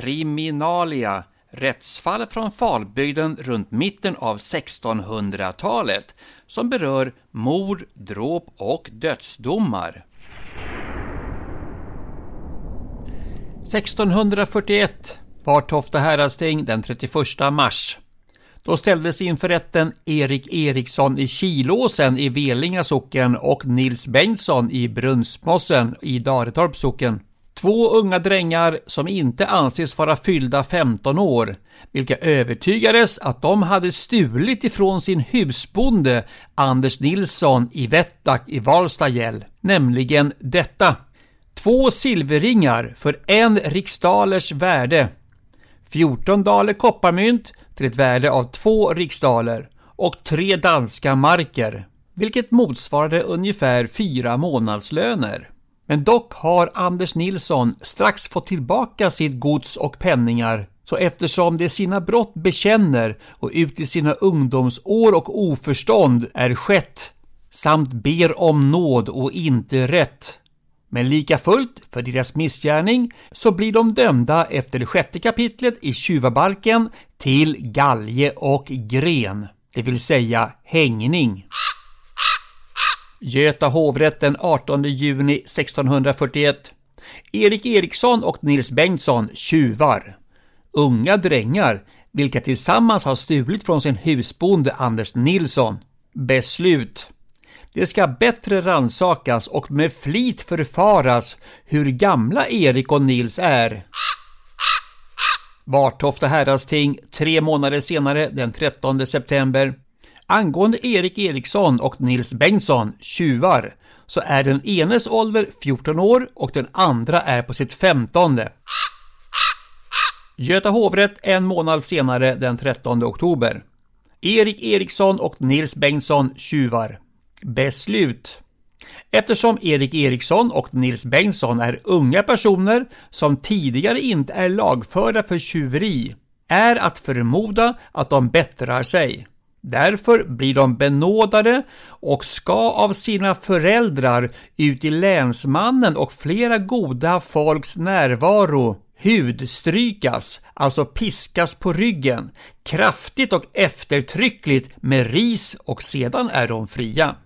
Kriminalia Rättsfall från Falbygden runt mitten av 1600-talet som berör mord, dråp och dödsdomar. 1641 var Tofta häradsting den 31 mars. Då ställdes inför rätten Erik Eriksson i Kilåsen i Velinga socken och Nils Bengtsson i Brunnsmossen i Daretorps socken. Två unga drängar som inte anses vara fyllda 15 år, vilka övertygades att de hade stulit ifrån sin husbonde Anders Nilsson i Vettak i Valstagäll, nämligen detta. Två silverringar för en riksdalers värde, 14 daler kopparmynt till ett värde av två riksdaler och tre danska marker, vilket motsvarade ungefär fyra månadslöner. Men dock har Anders Nilsson strax fått tillbaka sitt gods och penningar så eftersom de sina brott bekänner och ut i sina ungdomsår och oförstånd är skett samt ber om nåd och inte rätt. Men lika fullt, för deras missgärning, så blir de dömda efter det sjätte kapitlet i tjuvabalken till galge och gren, det vill säga hängning. Göta hovrätt den 18 juni 1641. Erik Eriksson och Nils Bengtsson tjuvar. Unga drängar, vilka tillsammans har stulit från sin husbonde Anders Nilsson. Beslut. Det ska bättre ransakas och med flit förfaras hur gamla Erik och Nils är. Vartofta häradsting tre månader senare, den 13 september. Angående Erik Eriksson och Nils Bengtsson, tjuvar, så är den enes ålder 14 år och den andra är på sitt 15. Göta hovrätt en månad senare den 13 oktober. Erik Eriksson och Nils Bengtsson tjuvar. Beslut. Eftersom Erik Eriksson och Nils Bengtsson är unga personer som tidigare inte är lagförda för tjuveri är att förmoda att de bättrar sig. Därför blir de benådade och ska av sina föräldrar ut i länsmannen och flera goda folks närvaro hudstrykas, alltså piskas på ryggen, kraftigt och eftertryckligt med ris och sedan är de fria.